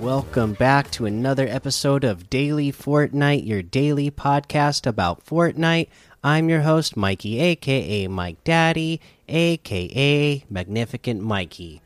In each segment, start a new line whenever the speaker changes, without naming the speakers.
Welcome back to another episode of Daily Fortnite, your daily podcast about Fortnite. I'm your host, Mikey, aka Mike Daddy, aka Magnificent Mikey.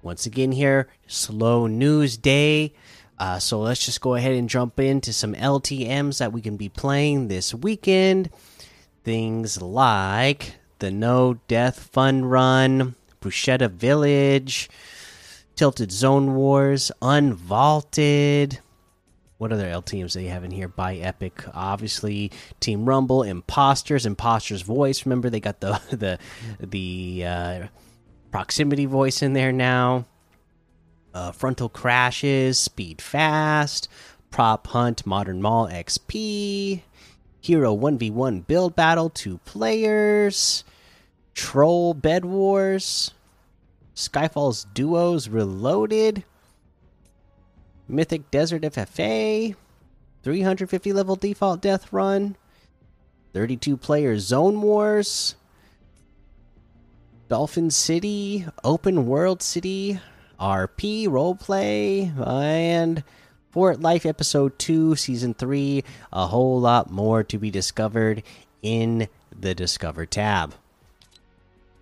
Once again, here, slow news day. Uh, so let's just go ahead and jump into some LTMs that we can be playing this weekend. Things like the No Death Fun Run, Bruschetta Village, Tilted Zone Wars, Unvaulted. What other LTMs they have in here? By Epic, obviously Team Rumble, Imposters, Imposters Voice. Remember they got the the the uh, proximity voice in there now. Uh, frontal crashes, speed fast, prop hunt, modern mall XP, hero 1v1 build battle, two players, troll bed wars, Skyfall's duos reloaded, Mythic Desert FFA, 350 level default death run, 32 player zone wars, Dolphin City, Open World City, RP roleplay, and Fort Life episode 2, season 3. A whole lot more to be discovered in the Discover tab.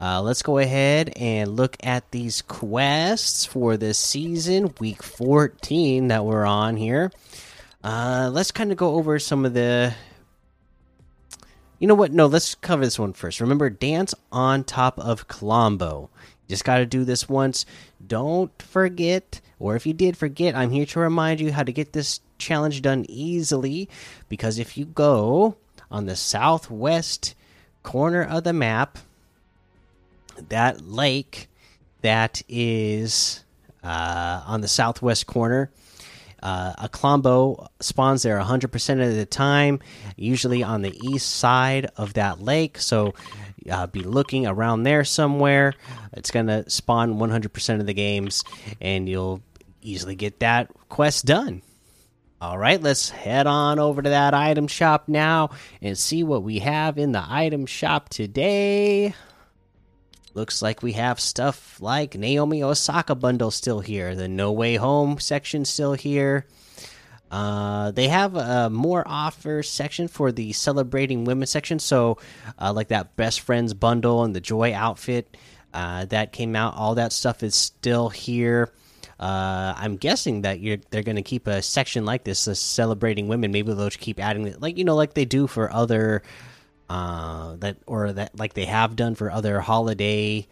Uh, let's go ahead and look at these quests for this season, week 14 that we're on here. Uh, let's kind of go over some of the. You know what? No, let's cover this one first. Remember, dance on top of Klombo. Just got to do this once. Don't forget, or if you did forget, I'm here to remind you how to get this challenge done easily. Because if you go on the southwest corner of the map, that lake that is uh, on the southwest corner. Uh, a Klombo spawns there 100% of the time, usually on the east side of that lake. So uh, be looking around there somewhere. It's going to spawn 100% of the games, and you'll easily get that quest done. All right, let's head on over to that item shop now and see what we have in the item shop today. Looks like we have stuff like Naomi Osaka bundle still here, the No Way Home section still here. Uh, they have a more offers section for the celebrating women section. So, uh, like that best friends bundle and the joy outfit uh, that came out, all that stuff is still here. Uh, I'm guessing that they're going to keep a section like this, celebrating women. Maybe they'll keep adding it, like you know, like they do for other uh, that or that like they have done for other holiday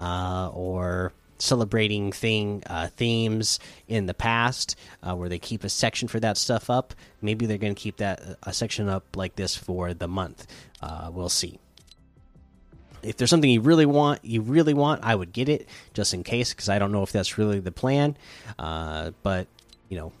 uh, or celebrating thing uh, themes in the past, uh, where they keep a section for that stuff up. Maybe they're going to keep that a section up like this for the month. Uh, we'll see. If there's something you really want, you really want, I would get it just in case, because I don't know if that's really the plan. Uh, but you know,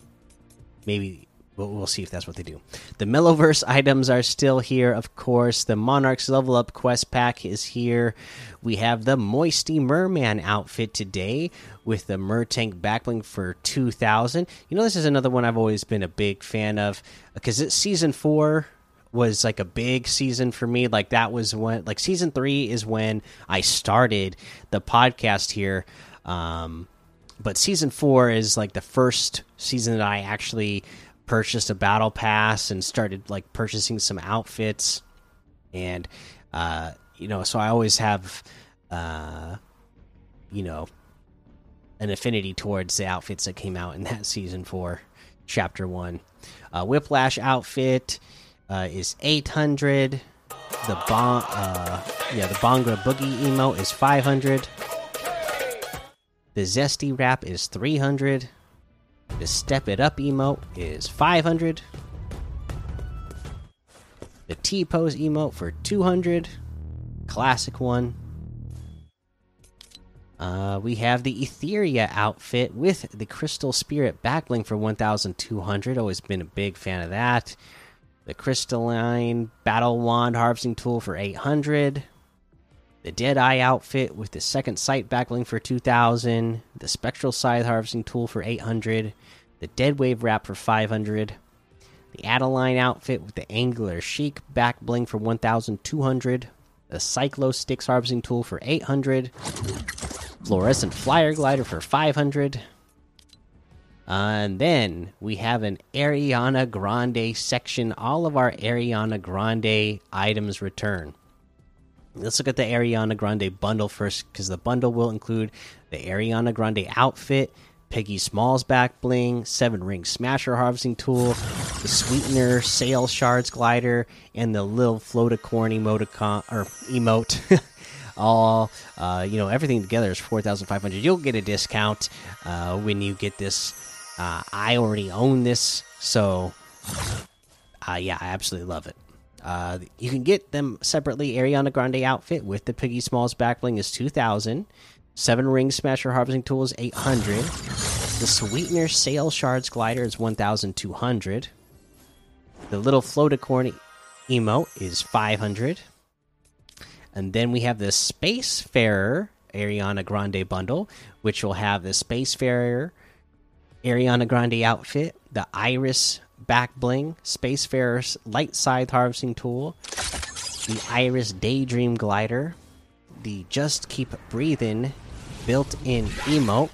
maybe We'll, we'll see if that's what they do. The Mellowverse items are still here, of course. The Monarchs Level Up Quest Pack is here. We have the Moisty Merman outfit today with the Mertank backbling for 2000. You know, this is another one I've always been a big fan of because it's season four was like a big season for me. Like that was when like season three is when I started the podcast here. Um, but season four is like the first season that I actually purchased a battle pass and started like purchasing some outfits. And uh you know so i always have uh you know an affinity towards the outfits that came out in that season for chapter one. Uh whiplash outfit uh is 800 the bon uh yeah the Bhangra Boogie emo is 500 the zesty wrap is 300 the Step It Up emote is 500. The T Pose emote for 200. Classic one. Uh, we have the Etheria outfit with the Crystal Spirit backbling for 1,200. Always been a big fan of that. The Crystalline Battle Wand harvesting tool for 800. The Deadeye outfit with the second sight backbling for 2,000. The Spectral Scythe harvesting tool for 800 the Dead Wave wrap for 500, the Adeline outfit with the Angular Chic back bling for 1,200, the Cyclo Sticks harvesting tool for 800, Fluorescent Flyer Glider for 500, Uh, and then we have an Ariana Grande section. All of our Ariana Grande items return. Let's look at the Ariana Grande bundle first, because the bundle will include the Ariana Grande outfit, Piggy Smalls back bling, seven ring smasher harvesting tool, the sweetener sail shards glider, and the little floaticorn emoticon or emote. All uh, you know, everything together is four thousand five hundred. You'll get a discount uh, when you get this. Uh, I already own this, so uh, yeah, I absolutely love it. Uh, you can get them separately. Ariana Grande outfit with the Piggy Smalls back bling is two thousand. Seven ring smasher harvesting tool is eight hundred. The sweetener sail shards glider is one thousand two hundred. The little floaticorn emote is five hundred. And then we have the Spacefarer Ariana Grande bundle, which will have the Spacefarer Ariana Grande outfit, the Iris back bling, Spacefarer's light scythe harvesting tool, the Iris Daydream glider, the Just Keep Breathing built in emote,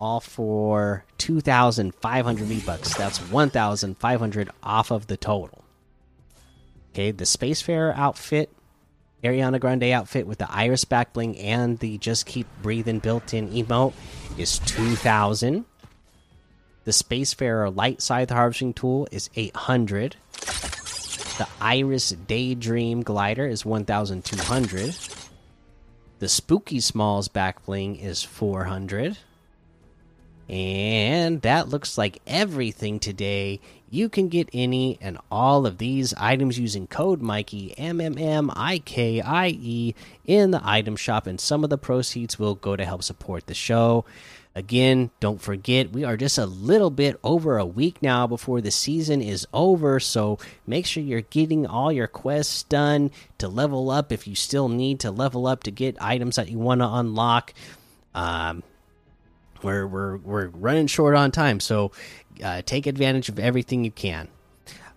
all for 2,500 V bucks. That's 1,500 off of the total. Okay, the Spacefarer outfit, Ariana Grande outfit with the Iris back bling and the Just Keep Breathing built in emote is 2,000. The Spacefarer Light Scythe Harvesting Tool is 800. The Iris Daydream Glider is 1,200. The Spooky Smalls back bling is 400. And that looks like everything today. You can get any and all of these items using code Mikey M M M I K I E in the item shop, and some of the proceeds will go to help support the show. Again, don't forget, we are just a little bit over a week now before the season is over, so make sure you're getting all your quests done to level up if you still need to level up to get items that you want to unlock. Um, we're, we're, we're running short on time, so uh, take advantage of everything you can.